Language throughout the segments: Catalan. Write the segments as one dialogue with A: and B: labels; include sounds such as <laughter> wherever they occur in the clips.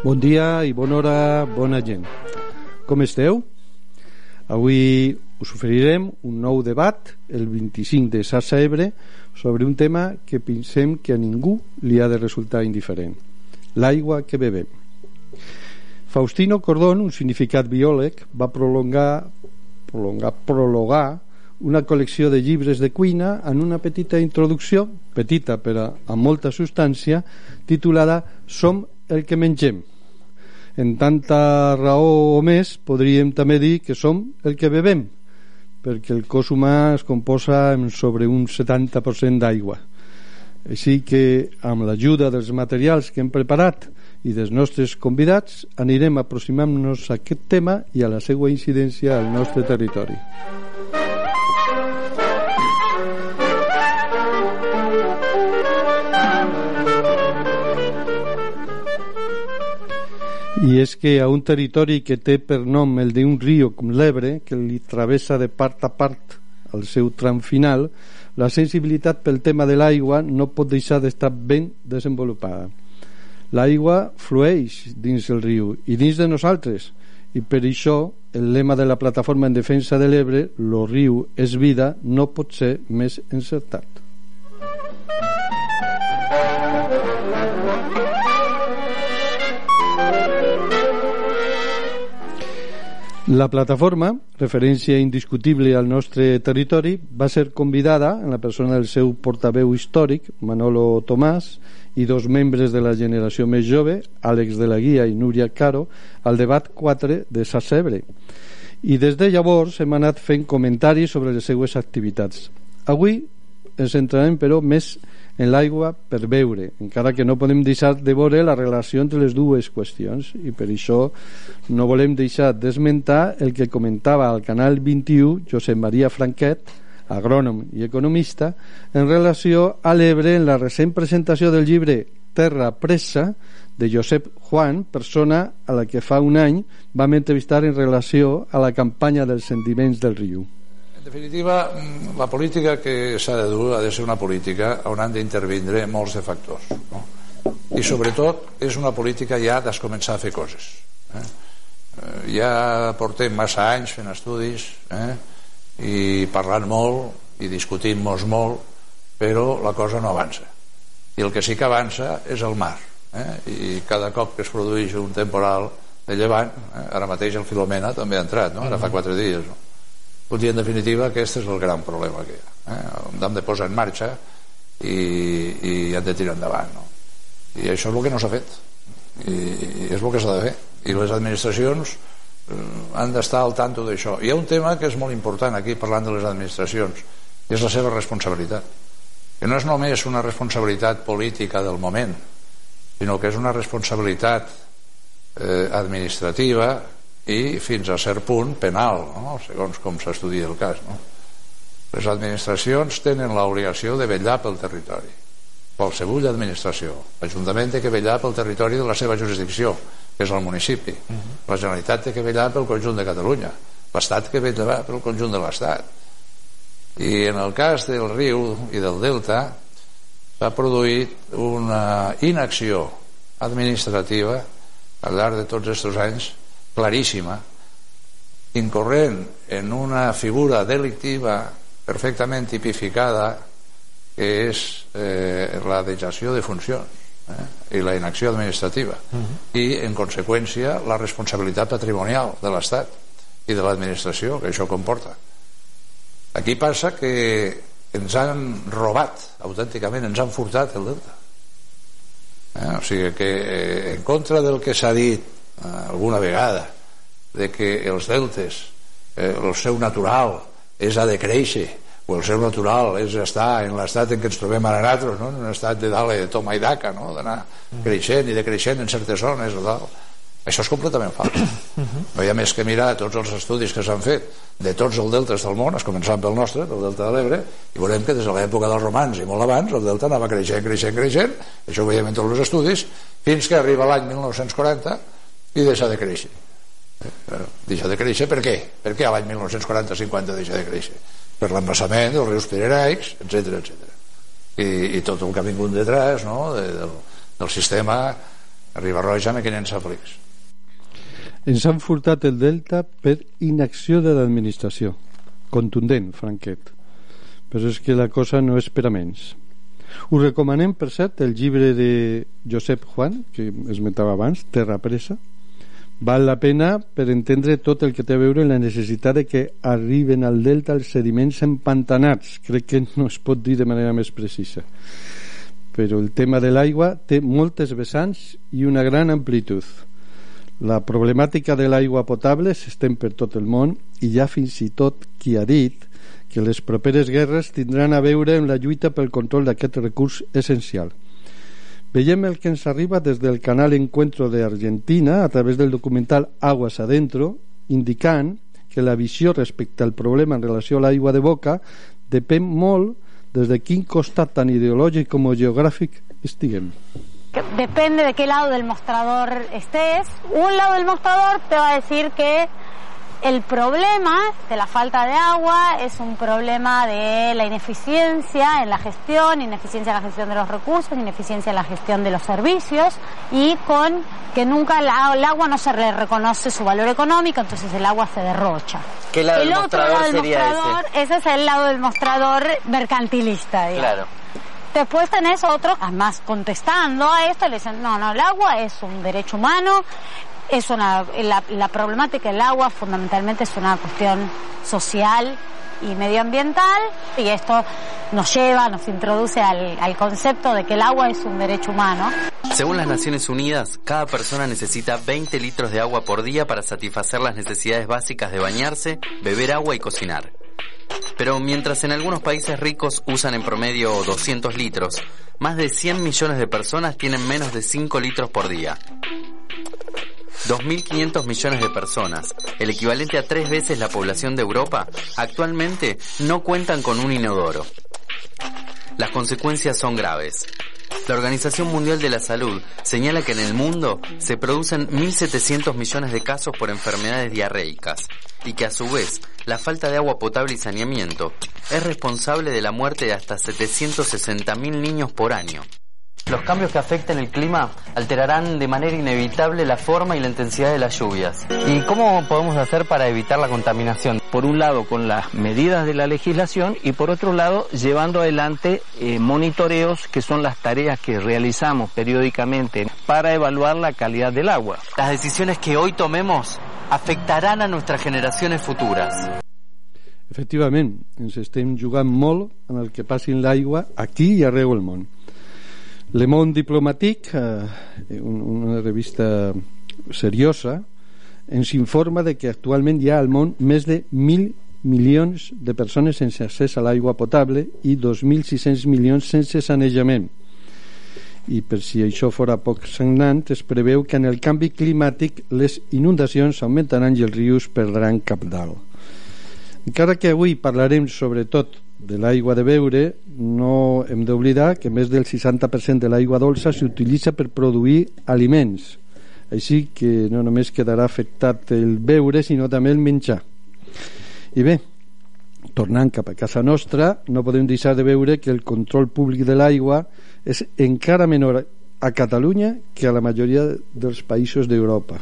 A: Bon dia i bona hora, bona gent. Com esteu? Avui us oferirem un nou debat el 25 de Sassa Ebre sobre un tema que pensem que a ningú li ha de resultar indiferent l'aigua que bebem Faustino Cordón, un significat biòleg va prolongar prolongar, prologar una col·lecció de llibres de cuina en una petita introducció, petita però amb molta substància, titulada Som el que mengem en tanta raó o més podríem també dir que som el que bebem perquè el cos humà es composa sobre un 70% d'aigua així que amb l'ajuda dels materials que hem preparat i dels nostres convidats anirem aproximant-nos a aquest tema i a la seva incidència al nostre territori. I és que a un territori que té per nom el d'un riu com l'Ebre, que li travessa de part a part el seu tram final, la sensibilitat pel tema de l'aigua no pot deixar d'estar ben desenvolupada. L'aigua flueix dins el riu i dins de nosaltres, i per això el lema de la plataforma en defensa de l'Ebre, lo riu és vida, no pot ser més encertat. La plataforma, referència indiscutible al nostre territori, va ser convidada en la persona del seu portaveu històric, Manolo Tomàs, i dos membres de la generació més jove, Àlex de la Guia i Núria Caro, al debat 4 de Sassebre. I des de llavors hem anat fent comentaris sobre les seues activitats. Avui ens centrarem, però, més en l'aigua per beure, encara que no podem deixar de veure la relació entre les dues qüestions i per això no volem deixar d'esmentar el que comentava al canal 21 Josep Maria Franquet, agrònom i economista, en relació a l'Ebre en la recent presentació del llibre Terra Pressa de Josep Juan, persona a la que fa un any vam entrevistar en relació a la campanya dels sentiments del riu.
B: En definitiva, mm, la política que s'ha de dur ha de ser una política on han d'intervindre molts de factors. No? I sobretot és una política ja de començar a fer coses. Eh? eh? Ja portem massa anys fent estudis eh? i parlant molt i discutint-nos molt, però la cosa no avança. I el que sí que avança és el mar. Eh? I cada cop que es produeix un temporal de llevant, eh? ara mateix el Filomena també ha entrat, no? ara fa quatre dies, no? Vull dir, en definitiva, aquest és el gran problema que hi ha. Eh? Hem de posar en marxa i, i hem de tirar endavant. No? I això és el que no s'ha fet. I, I és el que s'ha de fer. I les administracions eh, han d'estar al tanto d'això. Hi ha un tema que és molt important aquí, parlant de les administracions, i és la seva responsabilitat. Que no és només una responsabilitat política del moment, sinó que és una responsabilitat eh, administrativa i fins a cert punt penal, no? segons com s'estudia el cas. No? Les administracions tenen l'obligació de vetllar pel territori. Qualsevol administració. L'Ajuntament té que vetllar pel territori de la seva jurisdicció, que és el municipi. Uh -huh. La Generalitat té que vetllar pel conjunt de Catalunya. L'Estat que vetllar pel conjunt de l'Estat. I en el cas del riu i del delta s'ha produït una inacció administrativa al llarg de tots aquests anys claríssima, incorrent en una figura delictiva perfectament tipificada que és eh, la dejació de funcions eh, i la inacció administrativa uh -huh. i en conseqüència la responsabilitat patrimonial de l'Estat i de l'administració que això comporta aquí passa que ens han robat autènticament, ens han furtat el deute eh? o sigui que eh, en contra del que s'ha dit alguna vegada de que els deltes eh, el seu natural és a de créixer o el seu natural és estar en l'estat en què ens trobem ara nosaltres, no? en un estat de dalt de toma i daca, no? d'anar creixent i decreixent en certes zones o tal. Això és completament fals. No hi ha més que mirar tots els estudis que s'han fet de tots els deltes del món, es començant pel nostre, pel delta de l'Ebre, i veurem que des de l'època dels romans i molt abans el delta anava creixent, creixent, creixent, això ho veiem en tots els estudis, fins que arriba l'any 1940 i deixa de créixer. Eh, deixa de créixer per què? Per què l'any 1940-50 deixa de créixer? Per l'embassament dels rius pirenaics, etc etc. I, I tot el que ha vingut detrás no? de, del, del sistema Ribarroja aquells aflics.
A: Ens han furtat el delta per inacció de l'administració. Contundent, franquet. Però és que la cosa no és per a menys. Us recomanem, per cert, el llibre de Josep Juan, que esmentava abans, Terra Presa. Val la pena per entendre tot el que té a veure la necessitat de que arriben al delta els sediments empantanats. Crec que no es pot dir de manera més precisa. Però el tema de l'aigua té moltes vessants i una gran amplitud la problemàtica de l'aigua potable s'estén per tot el món i ha fins i tot qui ha dit que les properes guerres tindran a veure amb la lluita pel control d'aquest recurs essencial. Veiem el que ens arriba des del canal Encuentro de Argentina a través del documental Aguas Adentro, indicant que la visió respecte al problema en relació a l'aigua de boca depèn molt des de quin tan ideològic com geogràfic estiguem.
C: Depende de qué lado del mostrador estés. Un lado del mostrador te va a decir que el problema de la falta de agua es un problema de la ineficiencia en la gestión, ineficiencia en la gestión de los recursos, ineficiencia en la gestión de los servicios y con que nunca el agua no se le reconoce su valor económico, entonces el agua se derrocha.
D: ¿Qué lado
C: el
D: del
C: otro lado del
D: sería
C: mostrador, ese? es el lado del mostrador mercantilista. Digamos.
D: Claro.
C: Después tenés otros, además contestando a esto, le dicen, no, no, el agua es un derecho humano, es una, la, problemática del agua fundamentalmente es una cuestión social y medioambiental y esto nos lleva, nos introduce al, al, concepto de que el agua es un derecho humano.
D: Según las Naciones Unidas, cada persona necesita 20 litros de agua por día para satisfacer las necesidades básicas de bañarse, beber agua y cocinar. Pero mientras en algunos países ricos usan en promedio 200 litros, más de 100 millones de personas tienen menos de 5 litros por día. 2.500 millones de personas, el equivalente a tres veces la población de Europa, actualmente no cuentan con un inodoro. Las consecuencias son graves. La Organización Mundial de la Salud señala que en el mundo se producen 1.700 millones de casos por enfermedades diarreicas y que a su vez la falta de agua potable y saneamiento es responsable de la muerte de hasta 760.000 niños por año. Los cambios que afecten el clima alterarán de manera inevitable la forma y la intensidad de las lluvias. ¿Y cómo podemos hacer para evitar la contaminación?
E: Por un lado, con las medidas de la legislación y por otro lado, llevando adelante eh, monitoreos que son las tareas que realizamos periódicamente para evaluar la calidad del agua.
D: Las decisiones que hoy tomemos afectarán a nuestras generaciones futuras.
A: Efectivament, ens estem jugant molt en el que passi en l'aigua aquí i arreu el món. Le Monde Diplomatique, eh, una revista seriosa, ens informa de que actualment hi ha al món més de 1.000 milions de persones sense accés a l'aigua potable i 2.600 milions sense sanejament. I per si això fora poc sagnant, es preveu que en el canvi climàtic les inundacions augmentaran i els rius perdran cap dalt. Encara que avui parlarem sobretot de l'aigua de beure, no hem d'oblidar que més del 60% de l'aigua dolça s'utilitza per produir aliments. Així que no només quedarà afectat el beure, sinó també el menjar. I bé, tornant cap a casa nostra, no podem deixar de veure que el control públic de l'aigua és encara menor a Catalunya que a la majoria dels països d'Europa.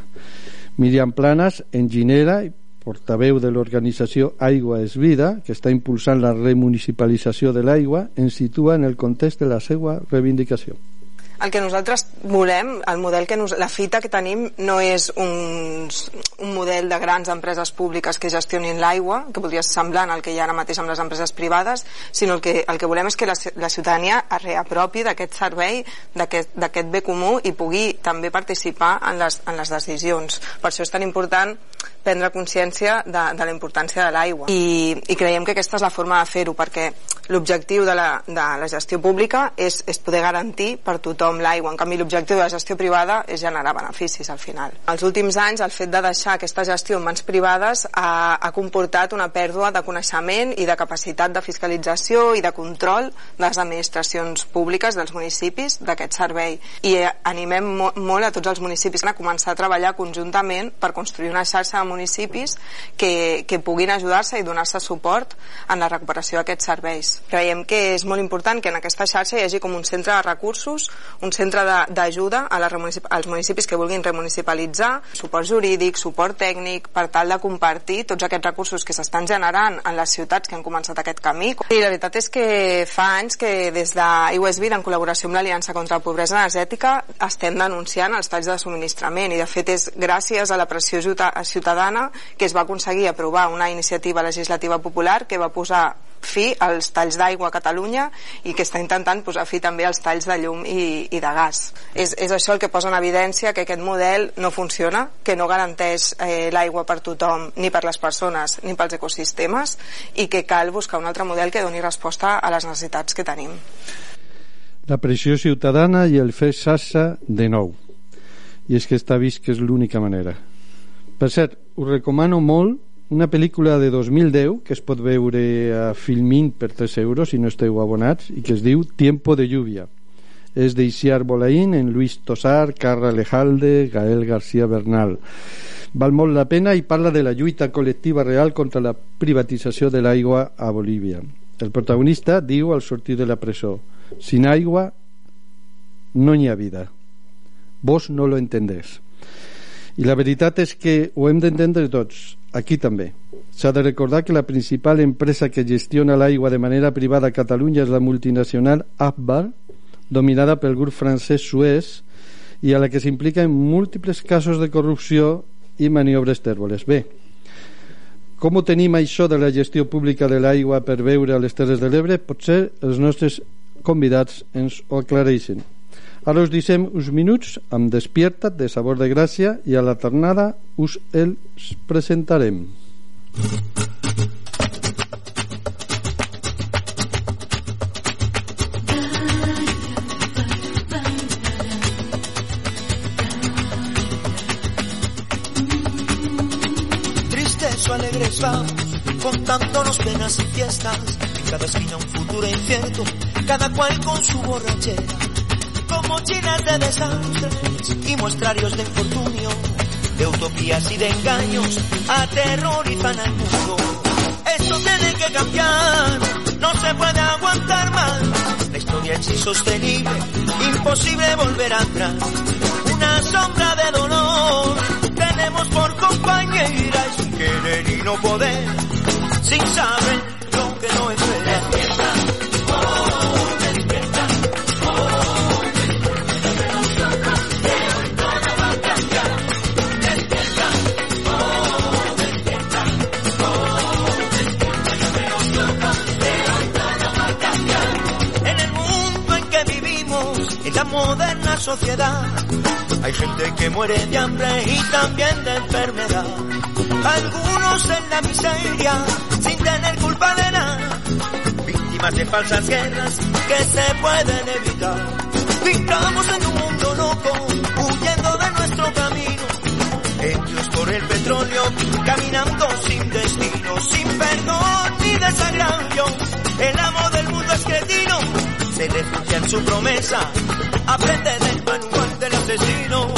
A: Miriam Planas, enginera i portaveu de l'organització Aigua és Vida, que està impulsant la remunicipalització de l'aigua, ens situa en el context de la seva reivindicació.
F: el que nosaltres volem, el model que nos, la fita que tenim no és un, un model de grans empreses públiques que gestionin l'aigua, que podria ser semblant al que hi ha ara mateix amb les empreses privades, sinó el que, el que volem és que la, la ciutadania es reapropi d'aquest servei, d'aquest bé comú i pugui també participar en les, en les decisions. Per això és tan important prendre consciència de, de la importància de l'aigua. I, i creiem que aquesta és la forma de fer-ho perquè l'objectiu de, la, de la gestió pública és, és poder garantir per tothom l'aigua, en canvi l'objectiu de la gestió privada és generar beneficis al final. Els últims anys el fet de deixar aquesta gestió en mans privades ha, ha comportat una pèrdua de coneixement i de capacitat de fiscalització i de control de les administracions públiques dels municipis d'aquest servei. I animem mo molt a tots els municipis a començar a treballar conjuntament per construir una xarxa de municipis que, que puguin ajudar-se i donar-se suport en la recuperació d'aquests serveis. Creiem que és molt important que en aquesta xarxa hi hagi com un centre de recursos, un centre d'ajuda als municipis que vulguin remunicipalitzar, suport jurídic, suport tècnic, per tal de compartir tots aquests recursos que s'estan generant en les ciutats que han començat aquest camí. I la veritat és que fa anys que des de IUSB, en col·laboració amb l'Aliança contra la Pobresa Energètica, estem denunciant els talls de subministrament i de fet és gràcies a la pressió ciutadana ciutadana que es va aconseguir aprovar una iniciativa legislativa popular que va posar fi als talls d'aigua a Catalunya i que està intentant posar fi també als talls de llum i, i de gas. És, és això el que posa en evidència que aquest model no funciona, que no garanteix eh, l'aigua per tothom, ni per les persones, ni pels ecosistemes, i que cal buscar un altre model que doni resposta a les necessitats que tenim.
A: La pressió ciutadana i el fer xarxa de nou. I és que està vist que és l'única manera. Per cert, us recomano molt una pel·lícula de 2010 que es pot veure a Filmin per 3 euros si no esteu abonats i que es diu Tiempo de lluvia. És d'Ixiar Bolaín en Luis Tosar, Carra Lejalde Gael García Bernal. Val molt la pena i parla de la lluita col·lectiva real contra la privatització de l'aigua a Bolívia. El protagonista diu al sortir de la presó sin aigua no hi ha vida. Vos no lo entendés i la veritat és que ho hem d'entendre tots, aquí també. S'ha de recordar que la principal empresa que gestiona l'aigua de manera privada a Catalunya és la multinacional Abbar, dominada pel grup francès Suez i a la que s'implica en múltiples casos de corrupció i maniobres tèrboles. Bé, com ho tenim això de la gestió pública de l'aigua per veure a les Terres de l'Ebre? Potser els nostres convidats ens ho aclareixen. Ara us deixem uns minuts amb Despierta't de Sabor de Gràcia i a la tornada us els presentarem.
G: Alegres vamos, contándonos penas y fiestas, en cada esquina un futuro incierto, cada cual con su borrachera mochilas de desastres y muestrarios de infortunio, de utopías y de engaños, aterrorizan al mundo. Esto tiene que cambiar, no se puede aguantar más. La historia es insostenible, imposible volver atrás. Una sombra de dolor tenemos por compañera, sin querer y no poder, sin saber muere de hambre y también de enfermedad. Algunos en la miseria, sin tener culpa de nada. Víctimas de falsas guerras que se pueden evitar. Vivamos en un mundo loco, huyendo de nuestro camino. Hechos por el petróleo, caminando sin destino, sin perdón ni desagravio. El amo del mundo es cretino, se refugia en su promesa aprende del manual del asesino.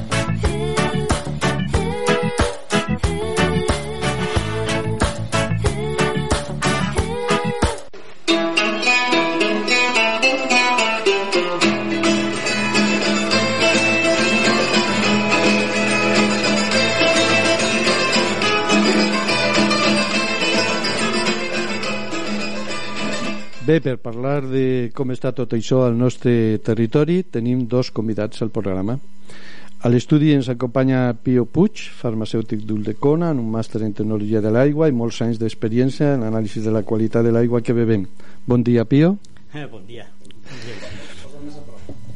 A: Bé, per parlar de com està tot això al nostre territori, tenim dos convidats al programa. A l'estudi ens acompanya Pio Puig, farmacèutic d'Uldecona, en un màster en tecnologia de l'aigua i molts anys d'experiència en l'anàlisi de la qualitat de l'aigua que bevem. Bon dia, Pio.
H: Eh, bon dia.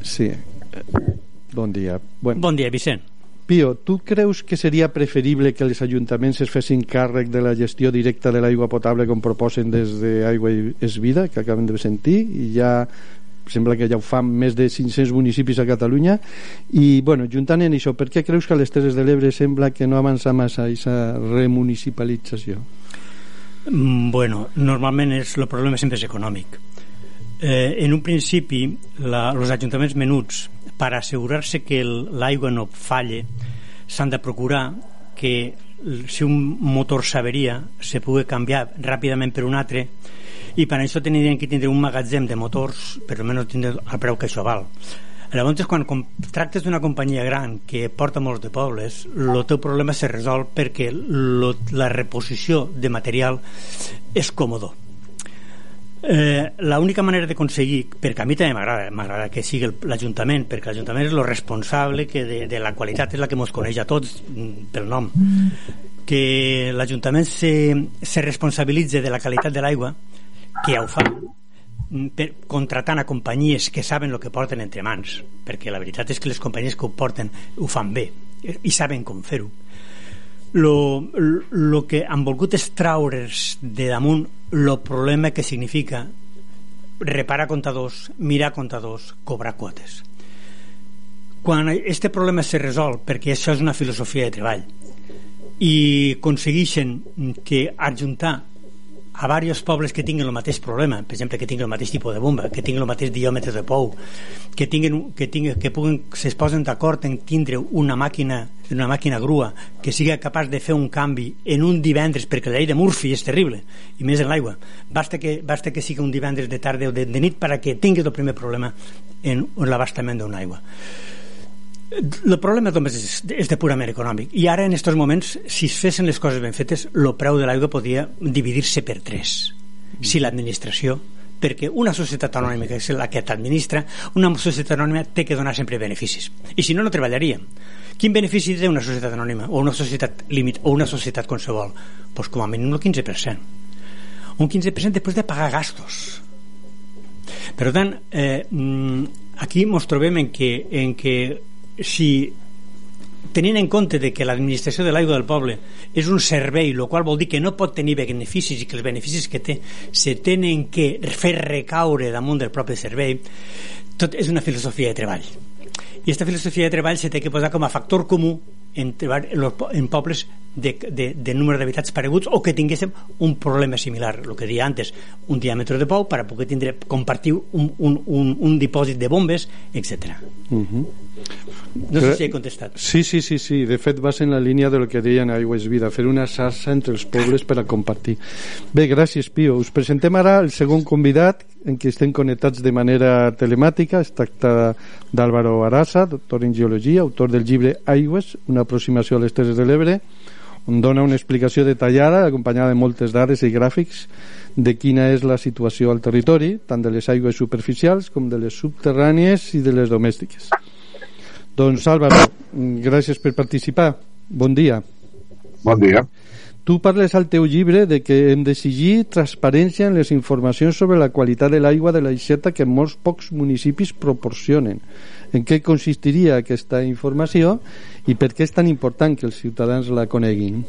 A: Sí. eh, Bon dia. Bueno,
H: Bon dia, Vicent.
A: Pio, tu creus que seria preferible que els ajuntaments es fessin càrrec de la gestió directa de l'aigua potable com proposen des d'Aigua i és Vida, que acabem de sentir, i ja sembla que ja ho fan més de 500 municipis a Catalunya i, bueno, juntant en això, per què creus que a les Terres de l'Ebre sembla que no avança massa aquesta remunicipalització?
H: Mm, Bueno, normalment és, el problema sempre és econòmic. Eh, en un principi, la, els ajuntaments menuts, per assegurar-se que l'aigua no falle, s'han de procurar que si un motor s'averia se pugui canviar ràpidament per un altre i per això tindrien que tindre un magatzem de motors per almenys tindre el preu que això val Llavors, quan tractes d'una companyia gran que porta molts de pobles, el teu problema se resol perquè lo, la reposició de material és còmodo. Eh, l'única manera d'aconseguir, perquè a mi també m'agrada m'agrada que sigui l'Ajuntament perquè l'Ajuntament és el responsable que de, de la qualitat és la que ens coneix a tots mm, pel nom. Que l'Ajuntament se, se responsabilitze de la qualitat de l'aigua que ja ho fa mm, per, contratant a companyies que saben el que porten entre mans perquè la veritat és que les companyies que ho porten ho fan bé i saben com fer-ho lo, lo que han volgut és traure's de damunt el problema que significa reparar comptadors, mirar comptadors, cobrar quotes. Quan este problema se resol, perquè això és una filosofia de treball, i aconsegueixen que adjuntar a diversos pobles que tinguin el mateix problema, per exemple, que tinguin el mateix tipus de bomba, que tinguin el mateix diòmetre de pou, que, tinguin, que, tinguin, que puguen, se posen d'acord en tindre una màquina una màquina grua que sigui capaç de fer un canvi en un divendres, perquè la llei de Murphy és terrible, i més en l'aigua. Basta que, basta que sigui un divendres de tarda o de, de nit perquè tinguis el primer problema en, en l'abastament d'una aigua el problema només és, és de purament econòmic. I ara en aquests moments si es fessin les coses ben fetes el preu de l'aigua podria dividir-se per tres. Si l'administració perquè una societat anònima que és la que t'administra una societat anònima té que donar sempre beneficis. I si no, no treballaria quin benefici té una societat anònima o una societat límit o una societat qualsevol pues com a mínim el 15% un 15% després de pagar gastos. Per tant eh, mm, aquí ens trobem en que, en que si tenint en compte de que l'administració de l'aigua del poble és un servei, el qual vol dir que no pot tenir beneficis i que els beneficis que té se tenen que fer recaure damunt del propi servei, tot és una filosofia de treball. I aquesta filosofia de treball se té que posar com a factor comú en, en pobles de, de, de número d'habitats pareguts o que tinguéssim un problema similar, el que deia antes, un diàmetre de pou per poder tindre, compartir un, un, un, un dipòsit de bombes, etc. Uh -huh. No sé si he contestat.
A: Sí, sí, sí, sí. De fet, vas en la línia del que deien a Aigües Vida, fer una xarxa entre els pobles per a compartir. Bé, gràcies, Pio. Us presentem ara el segon convidat, en què estem connectats de manera telemàtica. Es tracta d'Àlvaro Arasa, doctor en Geologia, autor del llibre Aigües, una aproximació a les Terres de l'Ebre, on dona una explicació detallada, acompanyada de moltes dades i gràfics, de quina és la situació al territori, tant de les aigües superficials com de les subterrànies i de les domèstiques. Doncs Álvaro, gràcies per participar. Bon dia.
I: Bon dia.
A: Tu parles al teu llibre de que hem d'exigir transparència en les informacions sobre la qualitat de l'aigua de l'aixeta que molts pocs municipis proporcionen. En què consistiria aquesta informació i per què és tan important que els ciutadans la coneguin?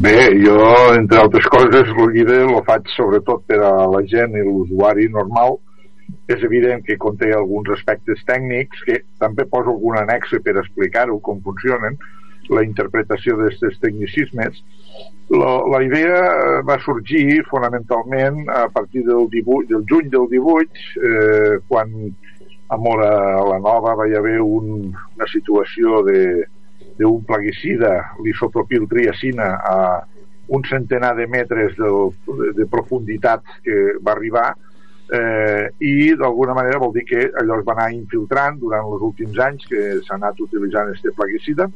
I: Bé, jo, entre altres coses, el llibre el faig sobretot per a la gent i l'usuari normal. És evident que conté alguns aspectes tècnics que també poso algun annex per explicar-ho, com funcionen, la interpretació d'aquests tecnicismes. La, la idea eh, va sorgir fonamentalment a partir del, 18, del juny del 18, eh, quan a Mora la Nova va hi haver un, una situació d'un plaguicida, l'isopropil triacina, a un centenar de metres de, de, de profunditat que va arribar eh, i d'alguna manera vol dir que allò es va anar infiltrant durant els últims anys que s'ha anat utilitzant aquest plaguicida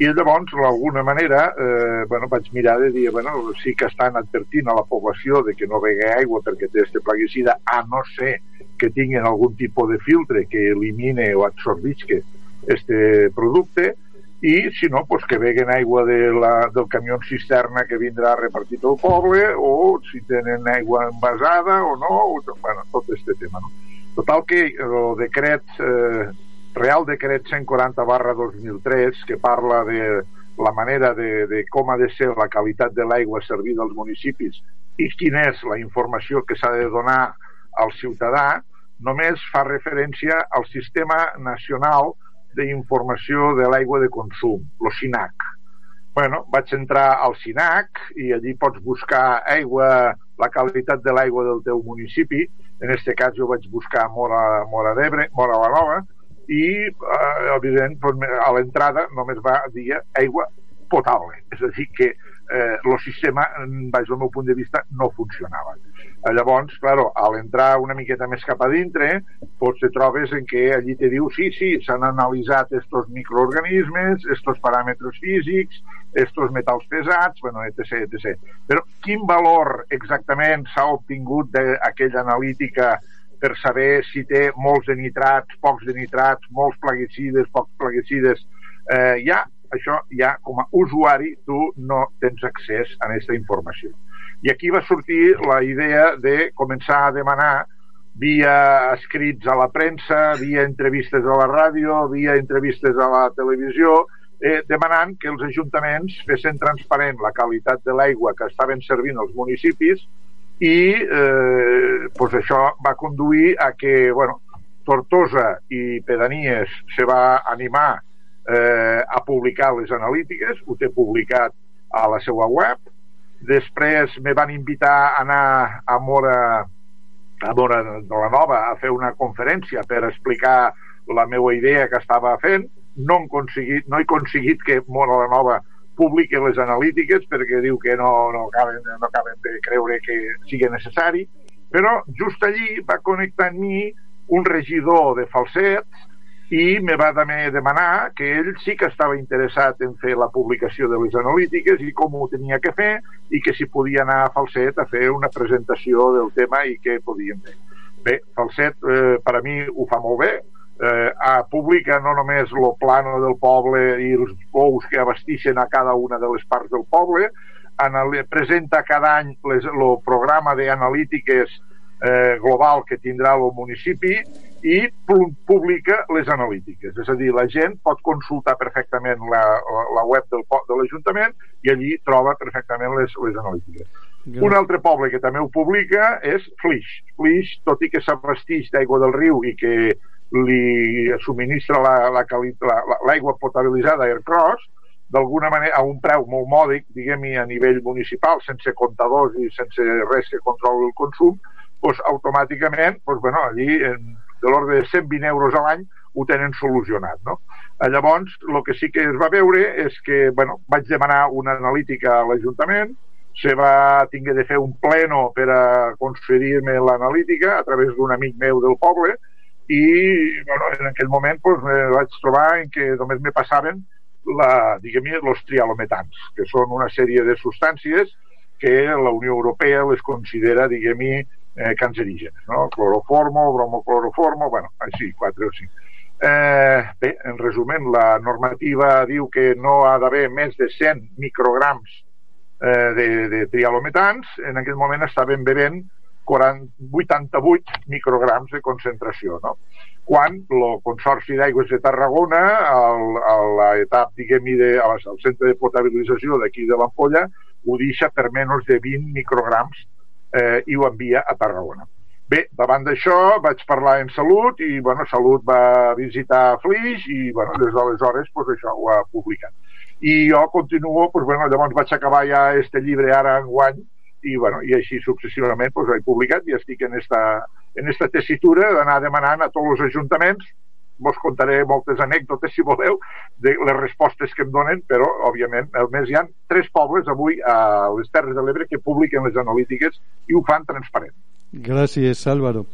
I: i llavors, d'alguna manera, eh, bueno, vaig mirar de dir, bueno, sí que estan advertint a la població de que no begui aigua perquè té este plaguicida, a no ser que tinguin algun tipus de filtre que elimine o absorbisque este producte, i si no, pues que beguen aigua de la, del camió cisterna que vindrà repartit al poble o si tenen aigua envasada o no, o, bueno, tot este tema. No? Total que el decret eh, Real Decret 140 barra 2003 que parla de la manera de, de com ha de ser la qualitat de l'aigua servida als municipis i quina és la informació que s'ha de donar al ciutadà, només fa referència al Sistema Nacional d'Informació de l'Aigua de Consum, el SINAC. Bueno, vaig entrar al SINAC i allí pots buscar aigua, la qualitat de l'aigua del teu municipi. En aquest cas jo vaig buscar Mora, Mora d'Ebre, Mora la Nova, i eh, evident a l'entrada només va dir aigua potable, és a dir que eh, sistema, baix del meu punt de vista, no funcionava. Eh, llavors, claro, a l'entrar una miqueta més cap a dintre, te trobes en què allí te diu sí, sí, s'han analitzat estos microorganismes, estos paràmetres físics, estos metalls pesats, bueno, etc, etc. Però quin valor exactament s'ha obtingut d'aquella analítica per saber si té molts de nitrats, pocs de nitrats, molts plaguicides, pocs plaguicides. Eh, ja, això ja com a usuari tu no tens accés a aquesta informació. I aquí va sortir la idea de començar a demanar via escrits a la premsa, via entrevistes a la ràdio, via entrevistes a la televisió, eh, demanant que els ajuntaments fessin transparent la qualitat de l'aigua que estaven servint els municipis i eh, pues això va conduir a que bueno, Tortosa i Pedanies se va animar eh, a publicar les analítiques, ho té publicat a la seva web, després me van invitar a anar a Mora, a Mora de la Nova a fer una conferència per explicar la meva idea que estava fent, no, he aconseguit, no he aconseguit que Mora la Nova publica les analítiques perquè diu que no, no, acaben, no acaben de creure que sigui necessari, però just allí va connectar amb mi un regidor de Falset i me va també demanar que ell sí que estava interessat en fer la publicació de les analítiques i com ho tenia que fer i que si podia anar a Falset a fer una presentació del tema i què podíem fer. Bé, Falset eh, per a mi ho fa molt bé, eh, a, publica no només el plano del poble i els pous que abastixen a cada una de les parts del poble, anal presenta cada any el programa d'analítiques eh, global que tindrà el municipi i publica les analítiques. És a dir, la gent pot consultar perfectament la, la web del, de l'Ajuntament i allí troba perfectament les, les analítiques. Gràcies. Un altre poble que també ho publica és Flix. Flix, tot i que s'abastix d'aigua del riu i que li subministra l'aigua la, la, la, potabilitzada Aircross, d'alguna manera a un preu molt mòdic, diguem-hi, a nivell municipal, sense comptadors i sense res que controli el consum, doncs automàticament, doncs, bueno, allí en, de l'ordre de 120 euros a l'any ho tenen solucionat. No? Eh, llavors, el que sí que es va veure és que bueno, vaig demanar una analítica a l'Ajuntament, se va tingué de fer un pleno per a concedir-me l'analítica a través d'un amic meu del poble i bueno, en aquell moment pues, me vaig trobar en què només me passaven la, diguem els trialometans, que són una sèrie de substàncies que la Unió Europea les considera, diguem-hi, eh, cancerígenes, no? cloroformo, bromocloroformo, bueno, així, quatre o cinc. Eh, bé, en resumint, la normativa diu que no ha d'haver més de 100 micrograms eh, de, de trialometans, en aquest moment estaven bevent 40, 88 micrograms de concentració, no? quan el Consorci d'Aigües de Tarragona, al, a l'etapa, diguem-hi, al centre de potabilització d'aquí de l'Ampolla, ho deixa per menys de 20 micrograms eh, i ho envia a Tarragona. Bé, davant d'això vaig parlar en Salut i bueno, Salut va visitar Flix i bueno, des d'aleshores pues, això ho ha publicat. I jo continuo, pues, bueno, llavors vaig acabar ja este llibre ara en guany i, bueno, i així successivament pues, ho he publicat i estic en esta, en esta tessitura d'anar demanant a tots els ajuntaments vos contaré moltes anècdotes, si voleu, de les respostes que em donen, però, òbviament, més hi ha tres pobles avui a les Terres de l'Ebre que publiquen les analítiques i ho fan transparent.
A: Gràcies, Álvaro.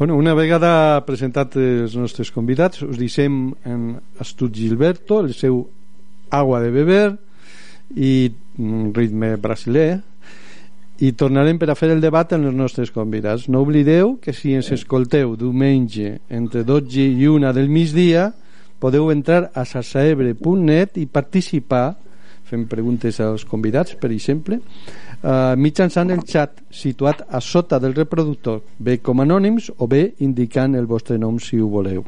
A: Bueno, una vegada presentat els nostres convidats, us deixem en Astut Gilberto, el seu Agua de beber i un ritme brasiler i tornarem per a fer el debat amb els nostres convidats. No oblideu que si ens escolteu diumenge entre 12 i 1 del migdia podeu entrar a sassaebre.net i participar fent preguntes als convidats, per exemple, eh, mitjançant el xat situat a sota del reproductor, bé com anònims o bé indicant el vostre nom si ho voleu.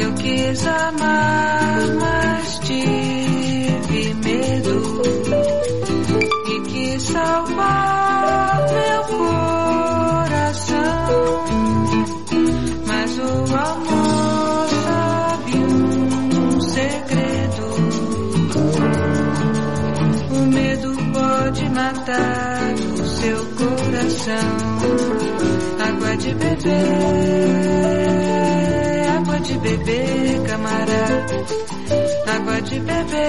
J: Eu quis amar, mas tive medo e quis salvar matar o seu coração. Água de beber, água de beber, camarada. Água de beber,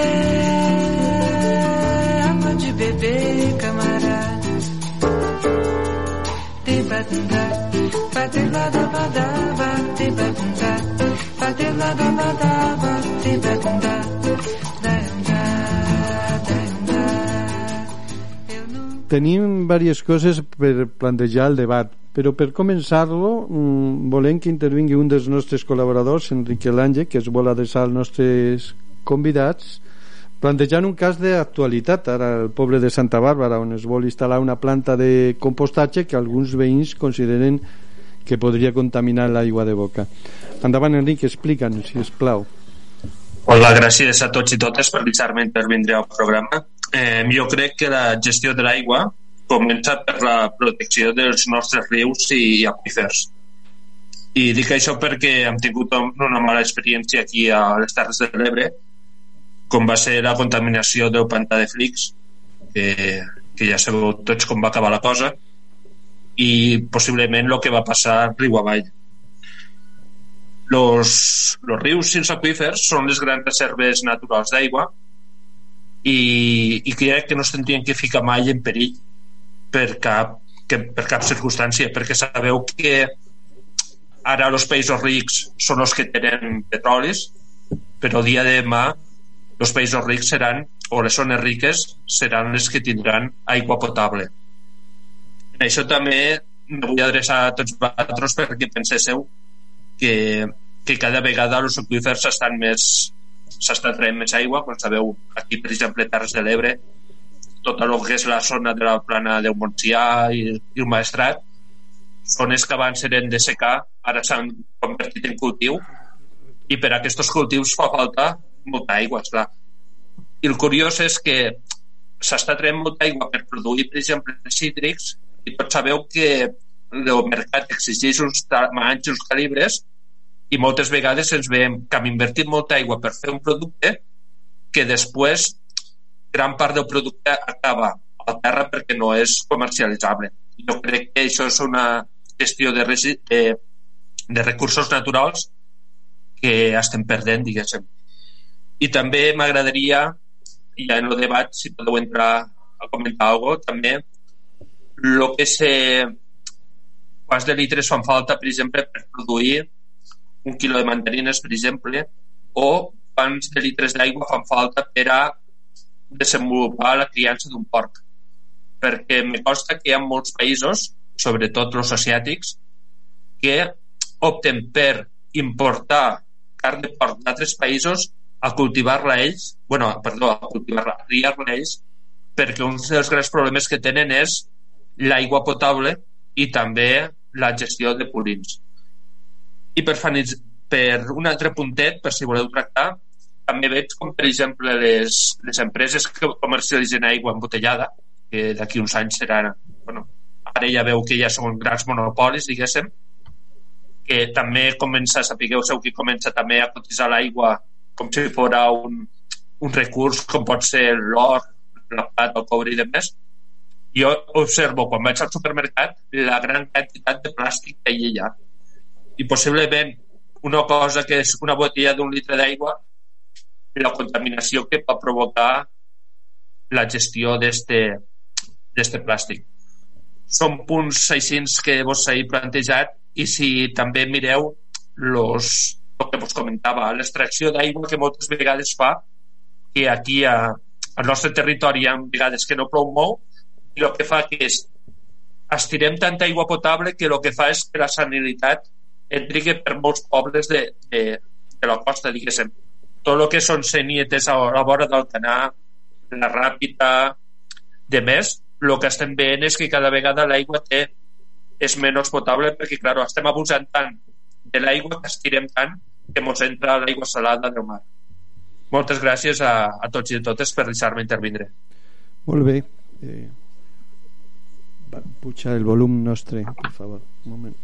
J: água de beber, camarada. Tibadunda, badilada badaba, tibadunda, badilada
A: Tenim diverses coses per plantejar el debat, però per començar-lo mmm, volem que intervingui un dels nostres col·laboradors, Enrique Lange, que es vol adreçar als nostres convidats, plantejant un cas d'actualitat ara al poble de Santa Bàrbara on es vol instal·lar una planta de compostatge que alguns veïns consideren que podria contaminar l'aigua de boca. Endavant Enric, explica'ns si es plau.
K: Hola, gràcies a tots i totes per deixar-me intervindre al programa eh, jo crec que la gestió de l'aigua comença per la protecció dels nostres rius i aqüífers. I dic això perquè hem tingut una mala experiència aquí a les Terres de l'Ebre, com va ser la contaminació del pantà de Flix, que, que ja sabeu tots com va acabar la cosa, i possiblement el que va passar riu avall. Los, los rius i els aqüífers són les grans reserves naturals d'aigua i, i crec que no es que ficar mai en perill per cap, que, per cap circumstància, perquè sabeu que ara els països rics són els que tenen petrolis, però dia de demà els països rics seran, o les zones riques, seran les que tindran aigua potable. En això també me vull adreçar a tots vosaltres perquè penséssiu que, que cada vegada els aqüífers estan més s'està traient més aigua, com sabeu aquí per exemple Terres de l'Ebre tota el que és la zona de la plana del Montsià i, el Maestrat zones que abans eren de secar ara s'han convertit en cultiu i per a aquests cultius fa falta molta aigua, esclar. I el curiós és que s'està traient molta aigua per produir, per exemple, cítrics i tots sabeu que el mercat exigeix uns tamanys, uns calibres i moltes vegades ens veiem que hem invertit molta aigua per fer un producte que després gran part del producte acaba a terra perquè no és comercialitzable. Jo crec que això és una gestió de, de, de recursos naturals que estem perdent, diguéssim. I també m'agradaria, ja en el debat, si podeu entrar a comentar alguna cosa, també el que se quants de litres fan falta, per exemple, per produir un quilo de mandarines, per exemple, o quants de litres d'aigua fan falta per a desenvolupar la criança d'un porc. Perquè me costa que hi ha molts països, sobretot els asiàtics, que opten per importar carn de porc d'altres països a cultivar-la ells, bueno, perdó, a cultivar-la, a criar-la ells, perquè un dels grans problemes que tenen és l'aigua potable i també la gestió de purins. I per, per un altre puntet, per si voleu tractar, també veig com, per exemple, les, les empreses que comercialitzen aigua embotellada, que d'aquí uns anys seran... Bueno, ara ja veu que ja són grans monopolis, diguéssim, que també comença, sapigueu seu que comença també a cotitzar l'aigua com si fos un, un recurs com pot ser l'or, la plata, el coure i demés, jo observo quan vaig al supermercat la gran quantitat de plàstic que hi ha i possiblement una cosa que és una botella d'un litre d'aigua la contaminació que pot provocar la gestió d'este plàstic. Són punts així que vos he plantejat i si també mireu los, el que vos comentava, l'extracció d'aigua que moltes vegades fa que aquí a, al nostre territori hi ha vegades que no plou molt i el que fa que és estirem tanta aigua potable que el que fa és que la sanilitat entri per molts pobles de, de, de la costa, diguéssim. Tot el que són senietes a la vora del canà, la ràpida, de més, el que estem veient és que cada vegada l'aigua té és menys potable perquè, clar, estem abusant tant de l'aigua que estirem tant que ens entra l'aigua salada del mar. Moltes gràcies a, a tots i a totes per deixar-me intervindre.
A: Molt bé. Eh, pujar el volum nostre, per favor. Un moment.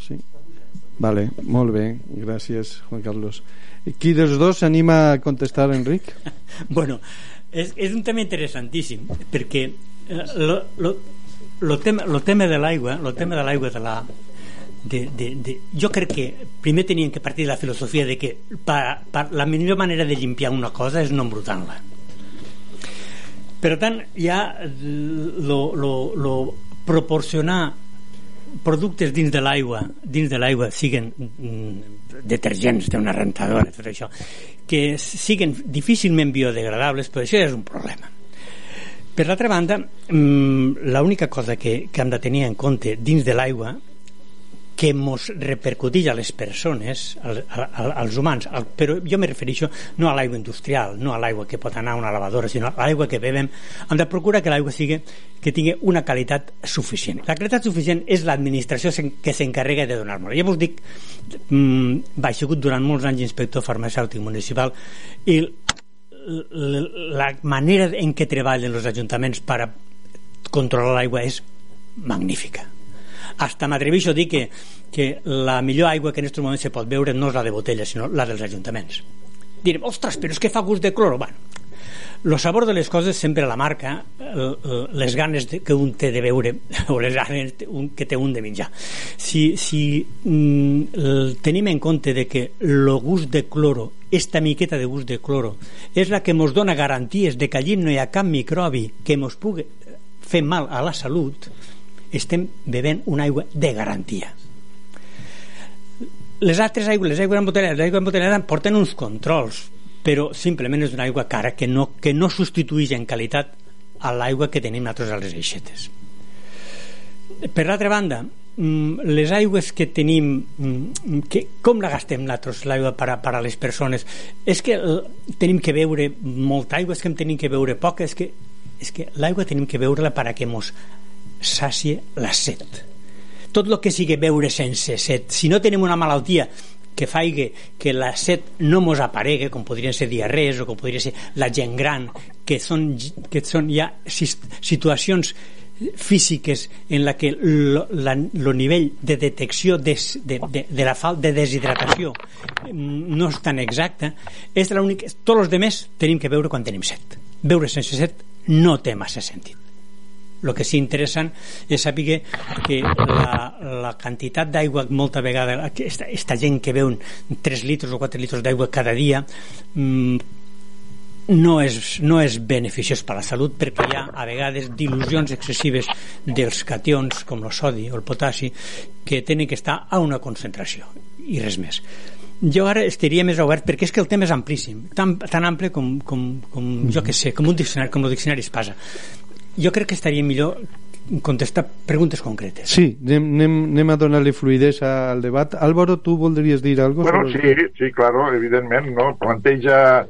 A: Sí. Vale, molt bé. Gràcies, Juan Carlos. Qui dels dos s'anima a contestar, Enric? <laughs>
H: bueno, és, és un tema interessantíssim, perquè eh, lo, lo, lo, tema, lo tema de l'aigua, lo tema de l'aigua de la, de, de, de, jo crec que primer tenien que partir de la filosofia de que pa, pa, la millor manera de limpiar una cosa és no embrutant-la per tant ja lo, lo, lo proporcionar productes dins de l'aigua dins de l'aigua siguen mm, detergents d'una rentadora tot això que siguen difícilment biodegradables però això és un problema. Per l'altra banda mm, l'única cosa que, que hem de tenir en compte dins de l'aigua que mos repercuteix a les persones, als, als humans, al, però jo me refereixo no a l'aigua industrial, no a l'aigua que pot anar a una lavadora, sinó a l'aigua que bebem. Hem de procurar que l'aigua sigui que tingui una qualitat suficient. La qualitat suficient és l'administració que s'encarrega de donar-nos. Ja vos dic, mmm, vaig sigut durant molts anys inspector farmacèutic municipal i la manera en què treballen els ajuntaments per controlar l'aigua és magnífica hasta m'atreveixo a dir que, que la millor aigua que en aquests moments se pot veure no és la de botella, sinó la dels ajuntaments. Direm, ostres, però és que fa gust de cloro. Bueno, el sabor de les coses sempre la marca les ganes que un té de veure <laughs> o les ganes que té un de menjar si, si mm, tenim en compte de que el gust de cloro esta miqueta de gust de cloro és la que ens dona garanties de que allí no hi ha cap microbi que ens pugui fer mal a la salut estem bevent una aigua de garantia les altres aigües, les aigües embotellades, les aigües embotellades porten uns controls, però simplement és una aigua cara que no, que no substitueix en qualitat a l'aigua que tenim nosaltres a les eixetes. Per l'altra banda, mm, les aigües que tenim mm, que, com la gastem nosaltres l'aigua per, per a les persones és que tenim que beure molta aigua és que en tenim que beure poca és que, és que l'aigua tenim que beure-la per a que mos sacie la set. Tot el que sigui beure sense set. Si no tenim una malaltia que faigui que la set no mos aparegui, com podrien ser diarrees o com podria ser la gent gran, que són, que són ja situacions físiques en la que el nivell de detecció de, de, de, de la falta de deshidratació mm, no és tan exacta és l'únic tots els demés tenim que veure quan tenim set. Veure sense set no té massa sentit el que sí interessant és saber que la, la quantitat d'aigua molta vegada aquesta, aquesta gent que veu 3 litres o 4 litres d'aigua cada dia mmm, no és, no és beneficiós per a la salut perquè hi ha a vegades dilusions excessives dels cations com el sodi o el potassi que tenen que estar a una concentració i res més. Jo ara estaria més obert perquè és que el tema és amplíssim tan, tan ample com, com, com jo que sé, com un diccionari com el diccionari es passa jo crec que estaria millor contestar preguntes concretes.
A: Sí, anem, anem, anem a donar-li fluidesa al debat. Álvaro, tu voldries dir alguna
I: cosa? Bueno, sí, sí, claro, evidentment, no? Planteja,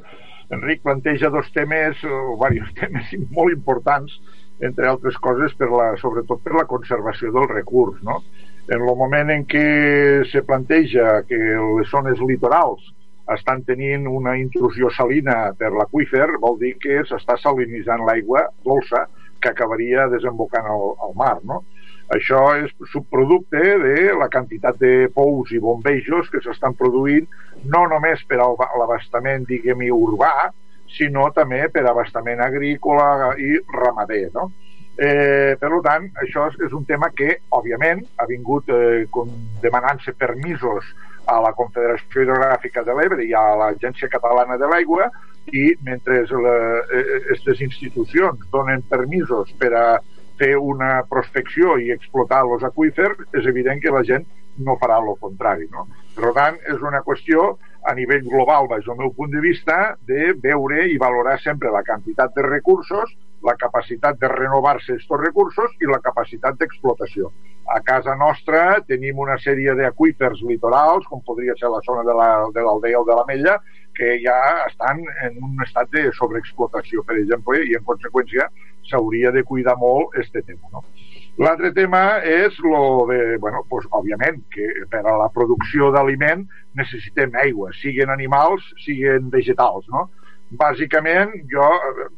I: Enric planteja dos temes, o diversos <laughs> temes molt importants, entre altres coses, per la, sobretot per la conservació del recurs, no? En el moment en què se planteja que les zones litorals estan tenint una intrusió salina per l'aqüífer, vol dir que s'està salinitzant l'aigua dolça, que acabaria desembocant al, al mar, no? Això és subproducte de la quantitat de pous i bombejos que s'estan produint no només per a l'abastament, diguem urbà, sinó també per abastament agrícola i ramader, no? Eh, per tant, això és un tema que, òbviament, ha vingut eh, demanant-se permisos a la Confederació Hidrogràfica de l'Ebre i a l'Agència Catalana de l'Aigua i mentre aquestes eh, institucions donen permisos per a fer una prospecció i explotar els aquífers, és evident que la gent no farà el contrari. No? Per tant, és una qüestió a nivell global, des del meu punt de vista, de veure i valorar sempre la quantitat de recursos, la capacitat de renovar-se aquests recursos i la capacitat d'explotació. A casa nostra tenim una sèrie d'aquífers litorals, com podria ser la zona de l'Aldea la, o de l'Ametlla, que ja estan en un estat de sobreexplotació, per exemple, i en conseqüència s'hauria de cuidar molt este tema. No? L'altre tema és lo de, bueno, pues, òbviament, que per a la producció d'aliment necessitem aigua, siguin animals, siguin vegetals, no? Bàsicament, jo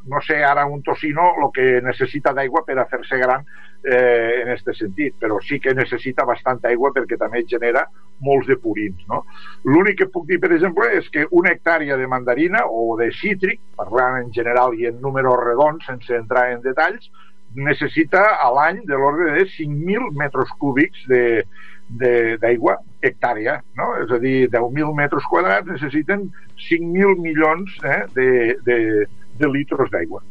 I: no sé ara un tocino el que necessita d'aigua per a fer-se gran eh, en aquest sentit, però sí que necessita bastanta aigua perquè també genera molts de purins. No? L'únic que puc dir, per exemple, és que una hectàrea de mandarina o de cítric, parlant en general i en números redons, sense entrar en detalls, necessita a l'any de l'ordre de 5.000 metres cúbics de, d'aigua hectàrea, no? és a dir, 10.000 metres quadrats necessiten 5.000 milions eh, de, de, de litros d'aigua.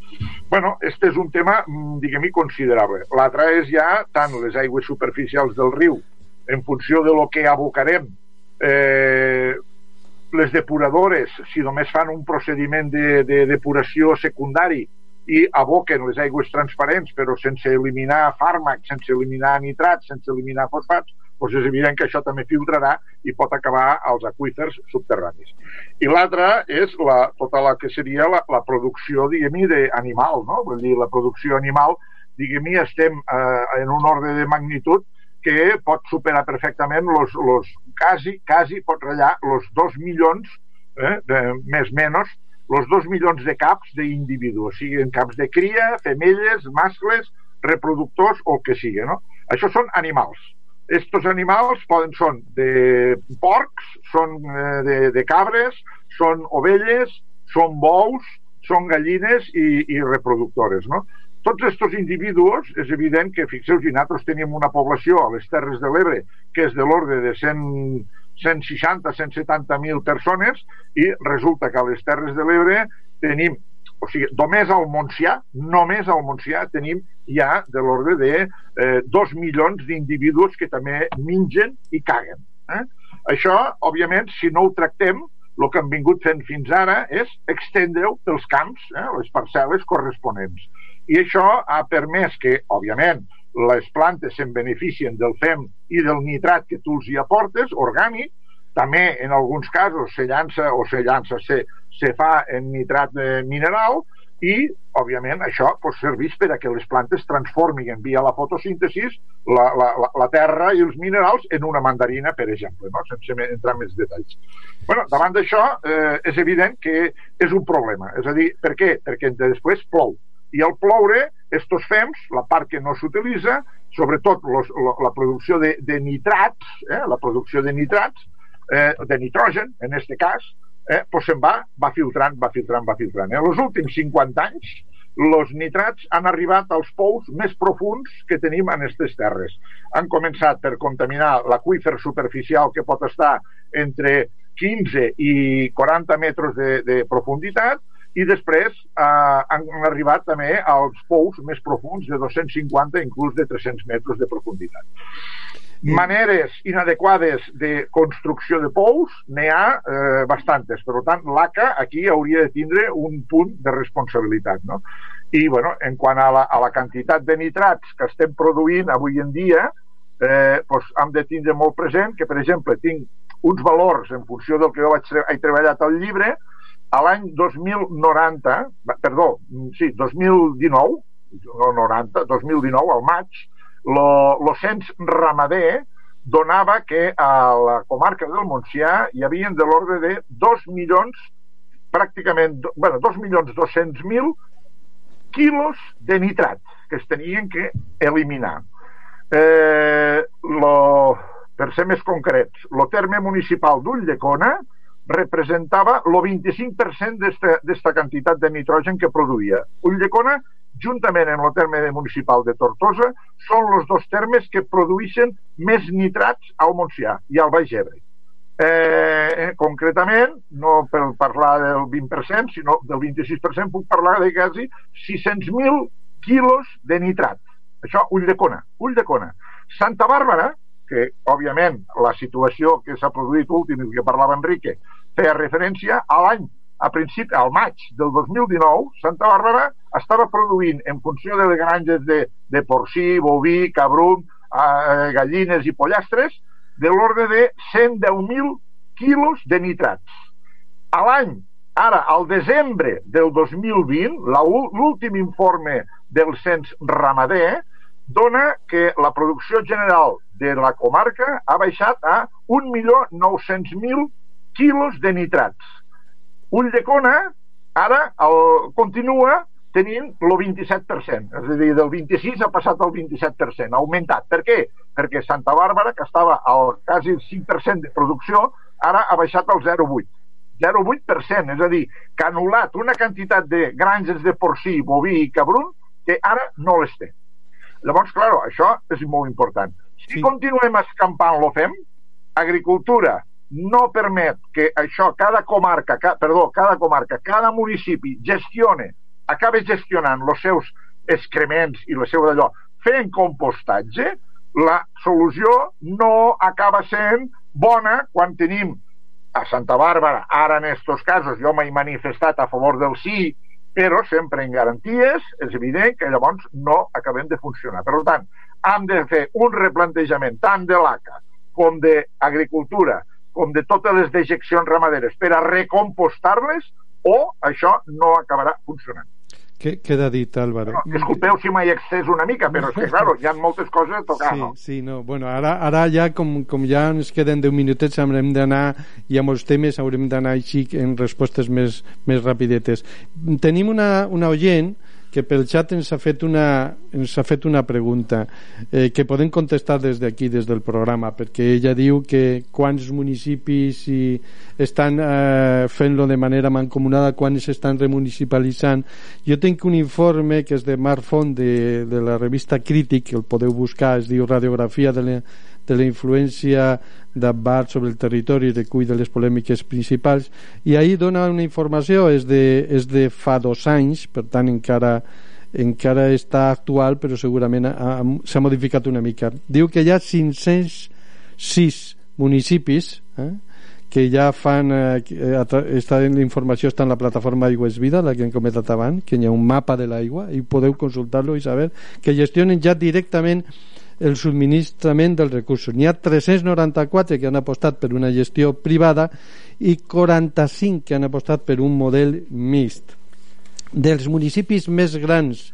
I: bueno, este és un tema, mm, diguem-hi, considerable. L'altre és ja tant les aigües superficials del riu, en funció de lo que abocarem, eh, les depuradores, si només fan un procediment de, de depuració secundari i aboquen les aigües transparents però sense eliminar fàrmacs, sense eliminar nitrats, sense eliminar fosfats, doncs és evident que això també filtrarà i pot acabar als aquífers subterranis. I l'altra és la, tota la que seria la, la producció, diguem-hi, d'animal, no? Vull dir, la producció animal, diguem-hi, estem eh, en un ordre de magnitud que pot superar perfectament los, los quasi, quasi pot ratllar els dos milions, eh, de, més menys, els dos milions de caps d'individus, siguin caps de cria, femelles, mascles, reproductors o el que sigui. No? Això són animals. Estos animals poden, són de porcs, són eh, de, de cabres, són ovelles, són bous, són gallines i, i reproductores. No? Tots aquests individus, és evident que, fixeu-vos, nosaltres tenim una població a les Terres de l'Ebre que és de l'ordre de 100, 160-170.000 persones i resulta que a les Terres de l'Ebre tenim o sigui, només al Montsià, només al Montsià tenim ja de l'ordre de eh, dos milions d'individus que també mengen i caguen. Eh? Això, òbviament, si no ho tractem, el que hem vingut fent fins ara és extendre-ho pels camps, eh, les parcel·les corresponents. I això ha permès que, òbviament, les plantes se'n beneficien del fem i del nitrat que tu els hi aportes, orgànic, també en alguns casos se llança o se llança, se, se fa en nitrat eh, mineral i, òbviament, això pues, serveix per a que les plantes transformin via la fotosíntesi la, la, la, la terra i els minerals en una mandarina, per exemple, no? sense entrar en més detalls. bueno, davant d'això, eh, és evident que és un problema. És a dir, per què? Perquè després plou. I al ploure, estos fems, la part que no s'utilitza, sobretot los, la, la producció de, de nitrats, eh, la producció de nitrats, eh, de nitrogen, en aquest cas, eh, pues se'n va, va filtrant, va filtrant, va filtrant. En els últims 50 anys, els nitrats han arribat als pous més profuns que tenim en aquestes terres. Han començat per contaminar l'aqüífer superficial que pot estar entre 15 i 40 metres de, de profunditat i després eh, han arribat també als pous més profuns de 250 inclús de 300 metres de profunditat. Maneres inadequades de construcció de pous n'hi ha eh, bastantes. Per tant, l'ACA aquí hauria de tindre un punt de responsabilitat. No? I, bueno, en quant a la, a la quantitat de nitrats que estem produint avui en dia, eh, doncs hem de tindre molt present que, per exemple, tinc uns valors en funció del que jo vaig, he treballat al llibre, a l'any 2090, perdó, sí, 2019, no 90, 2019, al maig, el cens ramader donava que a la comarca del Montsià hi havia de l'ordre de 2 milions, pràcticament, bueno, 2 milions 200 mil quilos de nitrat que es tenien que eliminar. Eh, lo, per ser més concrets, el terme municipal d'Ulldecona representava el 25% d'esta quantitat de nitrogen que produïa. Ulldecona juntament amb el terme municipal de Tortosa, són els dos termes que produeixen més nitrats al Montsià i al Baix Ebre. Eh, concretament, no per parlar del 20%, sinó del 26%, puc parlar de quasi 600.000 quilos de nitrat. Això, ull de cona, ull de cona. Santa Bàrbara, que, òbviament, la situació que s'ha produït últim i que parlava Enrique, feia referència a l'any a principi, al maig del 2019, Santa Bàrbara estava produint, en funció de les granges de, de porcí, boví, cabrum, eh, gallines i pollastres, de l'ordre de 110.000 quilos de nitrats. A l'any, ara, al desembre del 2020, l'últim informe del cens ramader dona que la producció general de la comarca ha baixat a 1.900.000 quilos de nitrats Ulldecona ara el, continua tenint el 27%, és a dir, del 26 ha passat al 27%, ha augmentat. Per què? Perquè Santa Bàrbara, que estava al quasi 5% de producció, ara ha baixat al 0,8%. 0,8%, és a dir, que ha anul·lat una quantitat de granges de porcí, boví i cabrun que ara no les té. Llavors, clar, això és molt important. Si sí. continuem escampant l'OFEM, agricultura, no permet que això, cada comarca, ca, perdó, cada comarca, cada municipi gestione, acabe gestionant els seus excrements i la seva d'allò fent compostatge, la solució no acaba sent bona quan tenim a Santa Bàrbara, ara en aquests casos jo m'he manifestat a favor del sí, però sempre en garanties, és evident que llavors no acabem de funcionar. Per tant, hem de fer un replantejament tant de l'ACA com d'agricultura, com de totes les dejeccions ramaderes per a recompostar-les o això no acabarà funcionant.
A: Què queda dit, Álvaro?
I: No, disculpeu si m'he excés una mica, però és que, <laughs> claro, hi ha moltes coses a tocar,
A: sí,
I: no?
A: Sí, no. Bueno, ara, ara ja, com, com ja ens queden 10 minutets, haurem d'anar, hi ha molts temes, haurem d'anar així en respostes més, més rapidetes. Tenim una, una oient que pel xat ens ha fet una, ens ha fet una pregunta eh, que podem contestar des d'aquí, des del programa, perquè ella diu que quants municipis hi estan eh, fent-lo de manera mancomunada, quants estan remunicipalitzant. Jo tinc un informe que és de Marc Font, de, de la revista Crític, el podeu buscar, es diu Radiografia de la, de la influència d'Abat sobre el territori de cull de les polèmiques principals. I ahir dona una informació és de, és de fa dos anys per tant encara encara està actual però segurament s'ha modificat una mica. Diu que hi ha 506 municipis eh, que ja fan eh, està la informació està en la plataforma Aigües Vida la que hem comentat abans que hi ha un mapa de l'aigua i podeu consultar-lo i saber que gestionen ja directament el subministrament dels recursos. N'hi ha 394 que han apostat per una gestió privada i 45 que han apostat per un model mixt. Dels municipis més grans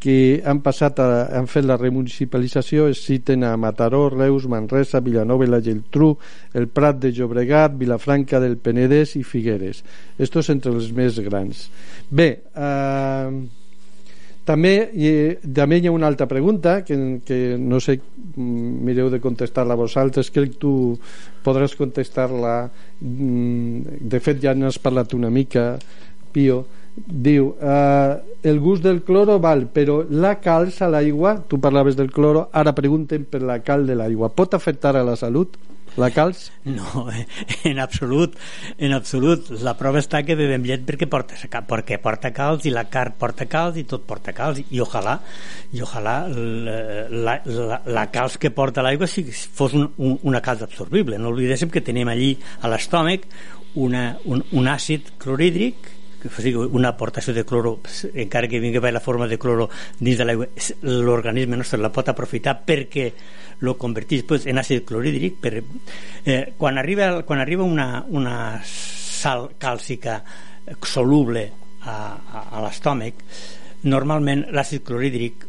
A: que han passat a, han fet la remunicipalització es citen a Mataró, Reus, Manresa, Vilanova i la Geltrú, el Prat de Llobregat, Vilafranca del Penedès i Figueres. Estos entre els més grans. Bé, eh, també, i, també hi ha una altra pregunta que, que no sé, mm, mireu de contestar-la vosaltres, crec que tu podràs contestar-la. Mm, de fet ja n'has parlat una mica Pio, diu eh, el gust del cloro val però la calç a l'aigua? Tu parlaves del cloro, ara pregunten per la cal de l'aigua, pot afectar a la salut? La calç?
H: No, en absolut, en absolut. La prova està que bevem llet perquè porta, perquè porta calç i la carn porta calç i tot porta calç i ojalà, i ojalà la, la, la, calç que porta l'aigua si fos un, un, una calç absorbible. No oblidéssim que tenim allí a l'estómac una, un, un àcid clorhídric o sigui, una aportació de cloro encara que vingui per la forma de cloro dins de l'aigua l'organisme nostre la pot aprofitar perquè lo convertís pues, en àcid clorhídric per, eh, quan arriba, quan arriba una, una sal càlcica soluble a, a, a l'estómac normalment l'àcid clorhídric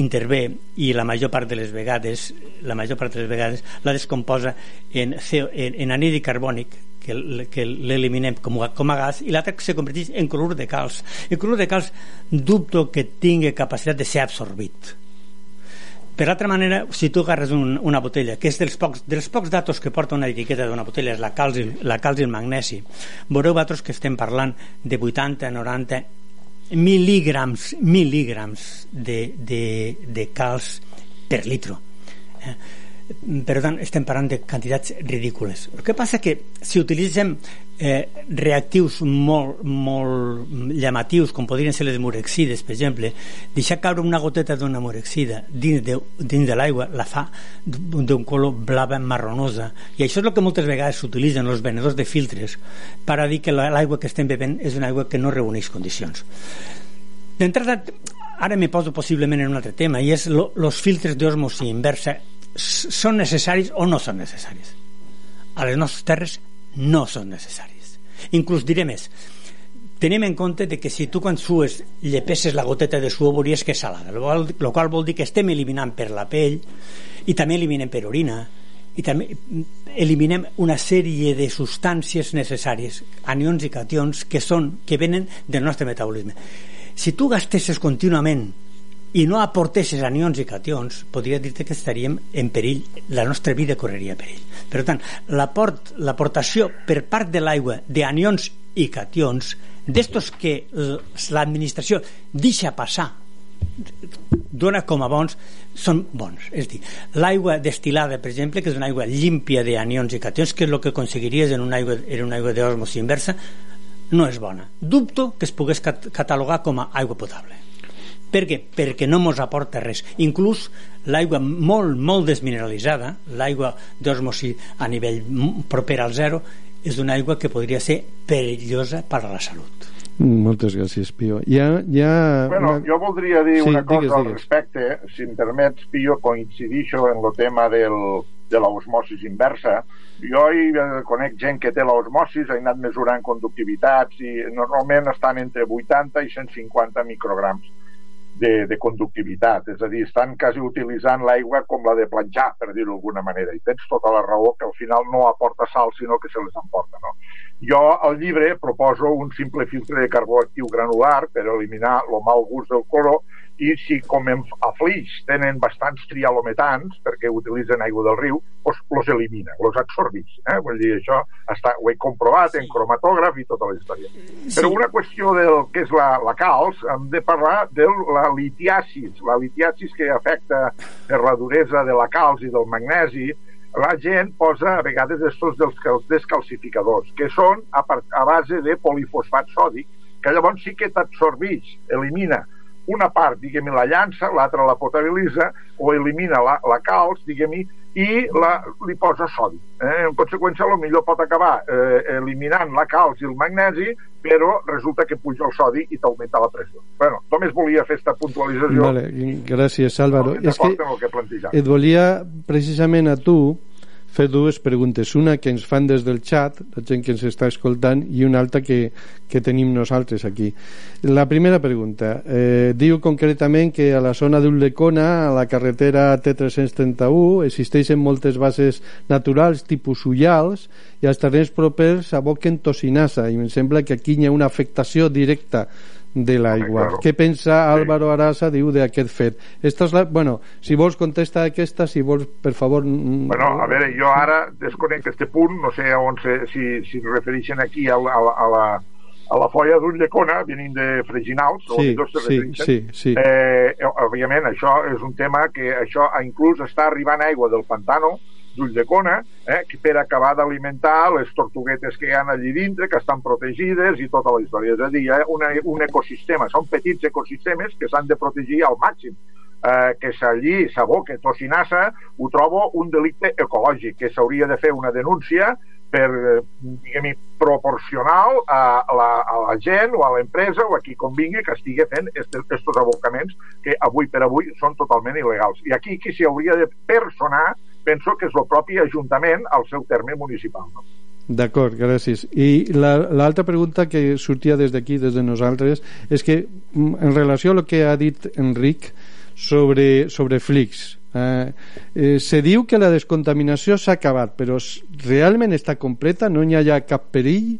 H: intervé i la major part de les vegades la major part de les vegades la descomposa en, CO, en, en anhídrid carbònic que, que l'eliminem com, com a gas i l'altre se converteix en clorur de calç. El clorur de calç dubto que tingui capacitat de ser absorbit per altra manera, si tu agarres un, una botella, que és dels pocs, dels pocs datos que porta una etiqueta d'una botella, és la calç, i, la calç i el magnesi, veureu vosaltres que estem parlant de 80, 90 mil·lígrams, mil·lígrams de, de, de calç per litro. Eh? Per tant estem parlant de quantitats ridícules. El que passa que si utilitzem eh, reactius molt, molt llamatius com podrien ser les murexides per exemple, deixar caure una goteta d'una murexida dins de, dins de l'aigua la fa d'un color blava marronosa. I això és el que moltes vegades s'utilitzen els venedors de filtres per a dir que l'aigua que estem bevent és una aigua que no reuneix condicions. D'entrada ara me poso possiblement en un altre tema i és els filtres d'osmosi inversa són necessaris o no són necessaris a les nostres terres no són necessaris inclús diré més tenim en compte de que si tu quan sues llepesses la goteta de suor veuries que és salada qual, el qual vol dir que estem eliminant per la pell i també eliminem per orina i també eliminem una sèrie de substàncies necessàries anions i cations que són que venen del nostre metabolisme. Si tu gastesses contínuament i no aportessis anions i cations, podria dir-te que estaríem en perill, la nostra vida correria perill. Per tant, l'aportació per part de l'aigua d'anions i cations, d'estos que l'administració deixa passar dona com a bons són bons, és dir, l'aigua destilada per exemple, que és una aigua límpia d'anions i cations, que és el que aconseguiries en una aigua, en una aigua d'osmosi inversa no és bona. Dubto que es pogués catalogar com a aigua potable per què? Perquè no mos aporta res. Inclús l'aigua molt, molt desmineralitzada, l'aigua d'osmosi a nivell proper al zero, és una aigua que podria ser perillosa per a la salut.
A: Moltes gràcies, Pio. Ja, ja...
I: Bueno, jo voldria dir sí, una cosa digues, al digues. respecte. Si em permets, Pio, coincidixo en el tema del, de l'osmosis inversa. Jo hi conec gent que té l'osmosis, he anat mesurant conductivitats i normalment estan entre 80 i 150 micrograms de, de conductivitat, és a dir, estan quasi utilitzant l'aigua com la de planxar, per dir-ho d'alguna manera, i tens tota la raó que al final no aporta sal, sinó que se les emporta. No? Jo al llibre proposo un simple filtre de carbó actiu granular per eliminar el mal gust del color i si com a Flix tenen bastants trialometans perquè utilitzen aigua del riu, doncs los elimina, los absorbix. Eh? Vull dir, això està, ho he comprovat en cromatògraf i tota la història. Sí. Però una qüestió del que és la, la calç, hem de parlar de la litiasis, la litiasis que afecta per la duresa de la calç i del magnesi, la gent posa a vegades estos dels descalcificadors, que són a, a base de polifosfat sòdic, que llavors sí que t'absorbix, elimina una part, diguem la llança, l'altra la potabilitza o elimina la, la calç, diguem i la, li posa sodi. Eh? En conseqüència, lo millor pot acabar eh, eliminant la calç i el magnesi, però resulta que puja el sodi i t'augmenta la pressió. bueno, només volia fer aquesta puntualització.
A: Vale, gràcies, Álvaro.
I: No,
A: És que
I: el que
A: et volia precisament a tu fer dues preguntes. Una que ens fan des del xat, la gent que ens està escoltant, i una altra que, que tenim nosaltres aquí. La primera pregunta. Eh, diu concretament que a la zona d'Ulldecona, a la carretera T331, existeixen moltes bases naturals tipus ullals i als terrenys propers aboquen tocinasa i em sembla que aquí hi ha una afectació directa de l'aigua.
I: claro.
A: Què pensa Álvaro Arasa, diu, d'aquest fet? Esta és la... Bueno, si vols contesta aquesta, si vols, per favor... mm,
I: Bueno, a veure, jo ara desconec este punt, no sé on se, si, si es refereixen aquí a, la- a, la- a la a la folla d'un llecona venint de Freginals o
A: Sí,
I: millor se
A: sí, sí, sí.
I: Eh, òbviament això és un tema que això inclús està arribant aigua del pantano d'Ulldecona eh, per acabar d'alimentar les tortuguetes que hi ha allí dintre, que estan protegides i tota la història. És a dir, ha una, un ecosistema, són petits ecosistemes que s'han de protegir al màxim eh, que s'allí s'aboque tocinassa, ho trobo un delicte ecològic, que s'hauria de fer una denúncia per, diguem proporcional a la, a la gent o a l'empresa o a qui convingui que estigui fent aquests abocaments que avui per avui són totalment il·legals. I aquí qui s'hi hauria de personar penso que és el propi Ajuntament al seu terme municipal. No?
A: D'acord, gràcies. I la- l'altra pregunta que sortia des d'aquí, des de nosaltres, és que mm, en relació a lo que ha dit Enric sobre, sobre Flix, eh, eh, se diu que la descontaminació s'ha acabat, però realment està completa? No hi ha cap perill?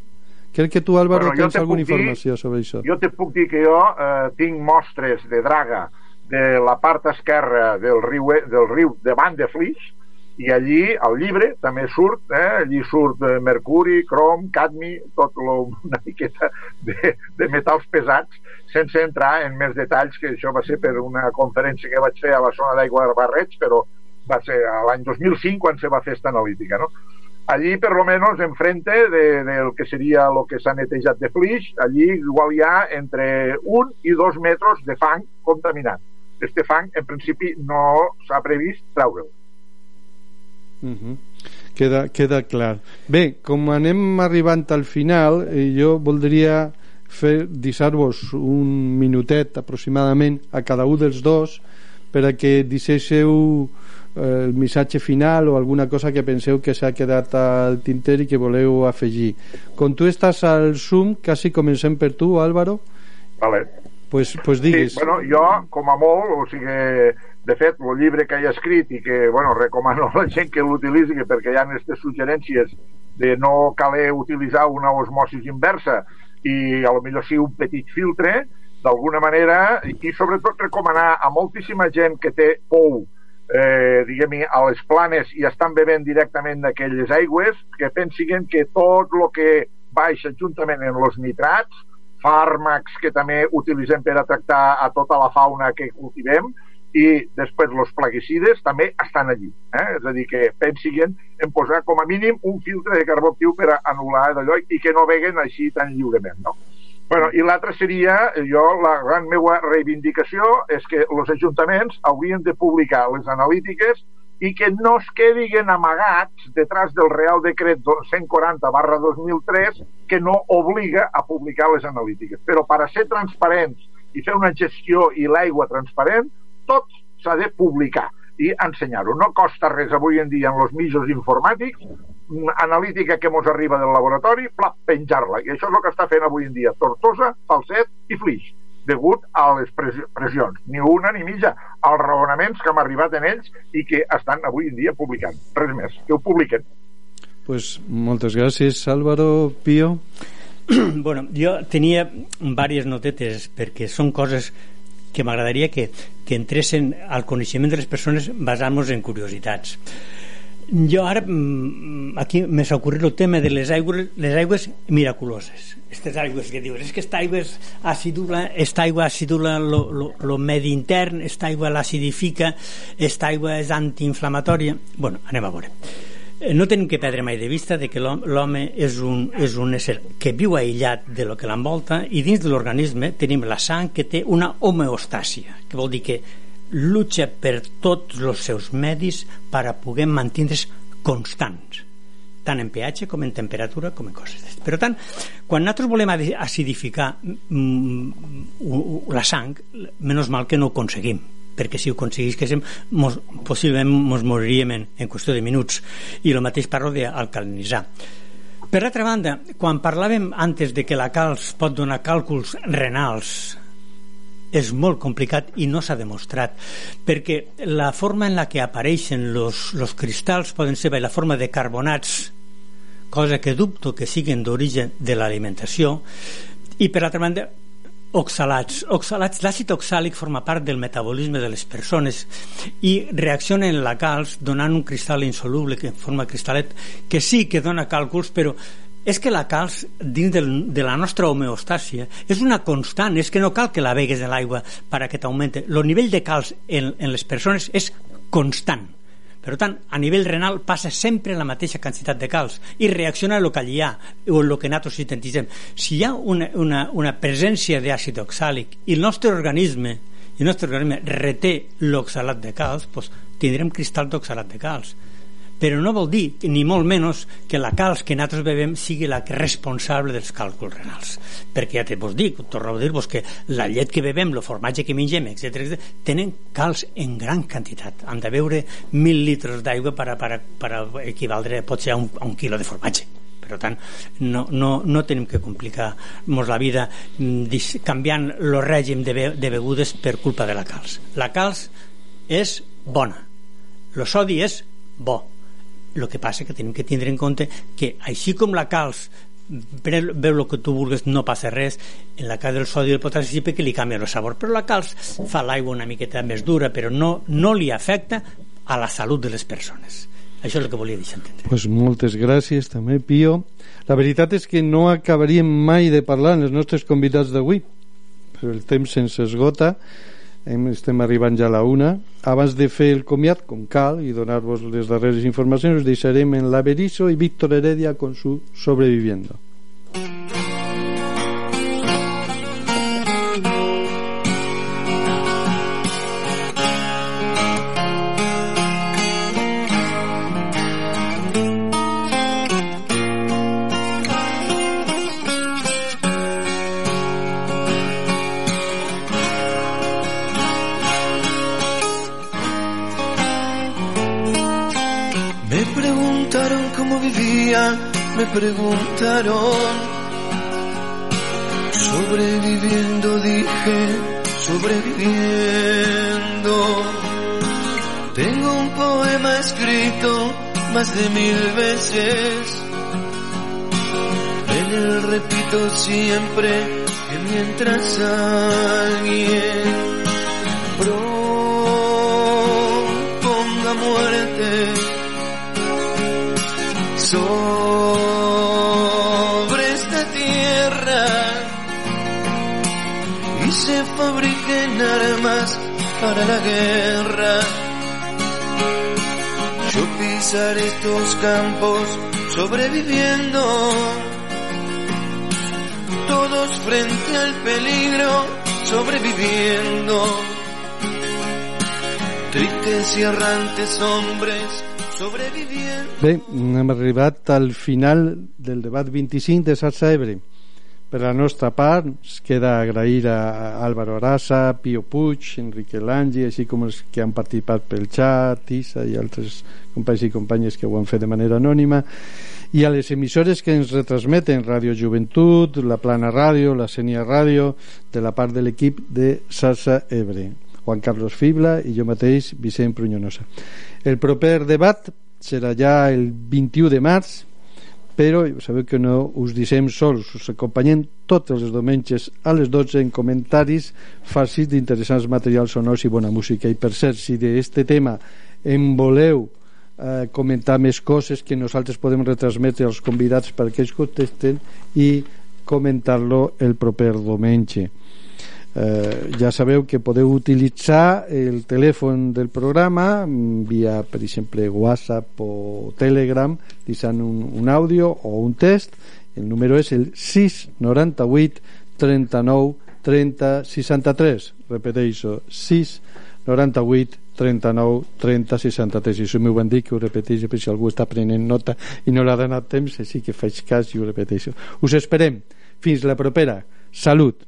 A: Crec que tu, Álvaro,
I: Bueno,
A: tens
I: te
A: alguna
I: puc dir-
A: informació sobre això.
I: Jo te puc dir que jo eh, tinc mostres de draga de la part esquerra del riu, E- del riu davant de Flix i allí al llibre també surt, eh, allí surt eh, mercuri, crom, cadmi, tot lo, una miqueta de, de metalls pesats, sense entrar en més detalls, que això va ser per una conferència que vaig fer a la zona d'aigua de Barrets, però va ser l'any 2005 quan se va fer esta analítica, no? allí per lo menos enfrente de, del que seria el que s'ha netejat de flix, allí igual hi ha entre un i dos metres de fang contaminat. Este fang, en principi, no s'ha previst treure'l.
A: Uh -huh. queda, queda clar. Bé, com anem arribant al final, eh, jo voldria fer deixar-vos un minutet aproximadament a cada un dels dos per a que deixéssiu eh, el missatge final o alguna cosa que penseu que s'ha quedat al tinter i que voleu afegir. Com tu estàs al Zoom, quasi comencem per tu, Álvaro.
I: Vale.
A: Pues, pues digues.
I: Sí, bueno, jo, com a molt, o sigui, de fet, el llibre que he escrit i que, bueno, recomano a la gent que l'utilitzi perquè hi ha aquestes suggerències de no caler utilitzar una osmosis inversa i a lo millor sí un petit filtre, d'alguna manera, i sobretot recomanar a moltíssima gent que té pou eh, diguem a les planes i estan bevent directament d'aquelles aigües, que pensin que tot el que baixa juntament amb els nitrats, fàrmacs que també utilitzem per a tractar a tota la fauna que cultivem, i després els plaguicides també estan allí. Eh? És a dir, que pensin en posar com a mínim un filtre de carbó actiu per a anul·lar d'allò i que no veguen així tan lliurement. No? Bueno, I l'altre seria, jo, la gran meva reivindicació és que els ajuntaments haurien de publicar les analítiques i que no es quedin amagats detrás del Real Decret 140 barra 2003 que no obliga a publicar les analítiques. Però per a ser transparents i fer una gestió i l'aigua transparent, tot s'ha de publicar i ensenyar-ho. No costa res avui en dia en els mitjos informàtics analítica que mos arriba del laboratori, pla, penjar-la. I això és el que està fent avui en dia Tortosa, Falset i Flix degut a les pressions, ni una ni mitja, als raonaments que han arribat en ells i que estan avui en dia publicant. Res més, que ho publiquen.
A: Pues moltes gràcies, Álvaro Pío. <clears throat>
H: bueno, jo tenia diverses notetes perquè són coses que m'agradaria que, que entressin al coneixement de les persones basant-nos en curiositats. Jo ara, mm, aquí me s'ha ocorrit el tema de les aigües, les aigües miraculoses. Aquestes aigües que dius, és que esta aigua acidula, esta aigua acidula lo, lo, lo medi intern, esta aigua l'acidifica, esta aigua és antiinflamatòria. bueno, anem a veure. Eh, No tenim que perdre mai de vista de que l'hom- l'home és, un, és un ésser que viu aïllat de lo que l'envolta i dins de l'organisme tenim la sang que té una homeostàsia, que vol dir que lucha per tots els seus medis per a poder mantindre's constants tant en pH com en temperatura com en coses. Per tant, quan nosaltres volem acidificar mm, la sang, menys mal que no ho aconseguim perquè si ho aconseguíssim mos, possiblement ens moriríem en, en qüestió de minuts. I el mateix parlo d'alcalinitzar per altra banda, quan parlàvem antes de que la calç pot donar càlculs renals és molt complicat i no s'ha demostrat perquè la forma en la que apareixen els cristalls poden ser la forma de carbonats cosa que dubto que siguin d'origen de l'alimentació i per altra banda oxalats. oxalats L'àcid oxàlic forma part del metabolisme de les persones i reacciona en la calç donant un cristal insoluble que forma cristal·let que sí que dona càlculs però és que la calç dins del, de la nostra homeostàsia és una constant, és que no cal que la vegues en l'aigua per a que. El nivell de calç en, en les persones és constant. Per tant, a nivell renal passa sempre la mateixa quantitat de calç i reacciona el que hi ha o el que nosaltres sintetitzem. Si hi ha una, una, una presència d'àcid oxàlic i el nostre organisme i el nostre organisme reté l'oxalat de calç, doncs tindrem cristal d'oxalat de calç però no vol dir, ni molt menys, que la calç que nosaltres bevem sigui la responsable dels càlculs renals. Perquè ja te vos dic, torno a dir-vos que la llet que bevem, el formatge que mengem, etc tenen calç en gran quantitat. Han de beure mil litres d'aigua per, per, per equivaldre potser a un, a un quilo de formatge per tant no, no, no tenim que complicar nos la vida mm, canviant el règim de, be, de begudes per culpa de la calç la calç és bona el sodi és bo el que passa que tenim que tindre en compte que així com la calç veu el que tu vulguis no passa res. En la cas del sodi i el potassi sí que li canvia el sabor. Però la calç fa l'aigua una miqueta més dura però no, no li afecta a la salut de les persones. Això és el que volia deixar entendre.
A: Pues moltes gràcies també Pio la veritat és que no acabaríem mai de parlar en els nostres convidats d'avui però el temps se'ns esgota estem arribant ja a la una. Abans de fer el comiat com cal i donar-vos les darreres informacions us deixarem en l'Averizo i Víctor Heredia con su Sobreviviendo
L: me preguntaron. Sobreviviendo, dije, sobreviviendo. Tengo un poema escrito más de mil veces. En él repito siempre que mientras alguien proponga muerte, se fabriquen armas para la guerra. Yo pisaré estos campos sobreviviendo, todos frente al peligro sobreviviendo. Tristes y errantes hombres
A: Bé, hem arribat al final del debat 25 de Sarsa Ebre. Per la nostra part, es queda agrair a Álvaro Arasa, Pio Puig, Enrique Langi, així com els que han participat pel xat, Tissa i altres companys i companyes que ho han fet de manera anònima, i a les emissores que ens retransmeten Radio Joventut, la Plana Ràdio, la Senia Ràdio, de la part de l'equip de Sarsa Ebre. Juan Carlos Fibla i jo mateix, Vicent Prunyonosa. El proper debat serà ja el 21 de març, però sabeu que no us deixem sols, us acompanyem tots els diumenges a les 12 en comentaris fàcils d'interessants materials sonors i bona música. I per cert, si d'aquest tema en voleu eh, comentar més coses que nosaltres podem retransmetre als convidats perquè ells contesten i comentar-lo el proper diumenge eh, ja sabeu que podeu utilitzar el telèfon del programa mm, via, per exemple, WhatsApp o Telegram deixant un, un àudio o un test. El número és el 698 39 30 63 repeteixo 6 98 39 30 63 i això m'ho van dir que ho repeteixo per si algú està prenent nota i no l'ha donat temps així que faig cas i ho repeteixo. Us esperem. Fins la propera. Salut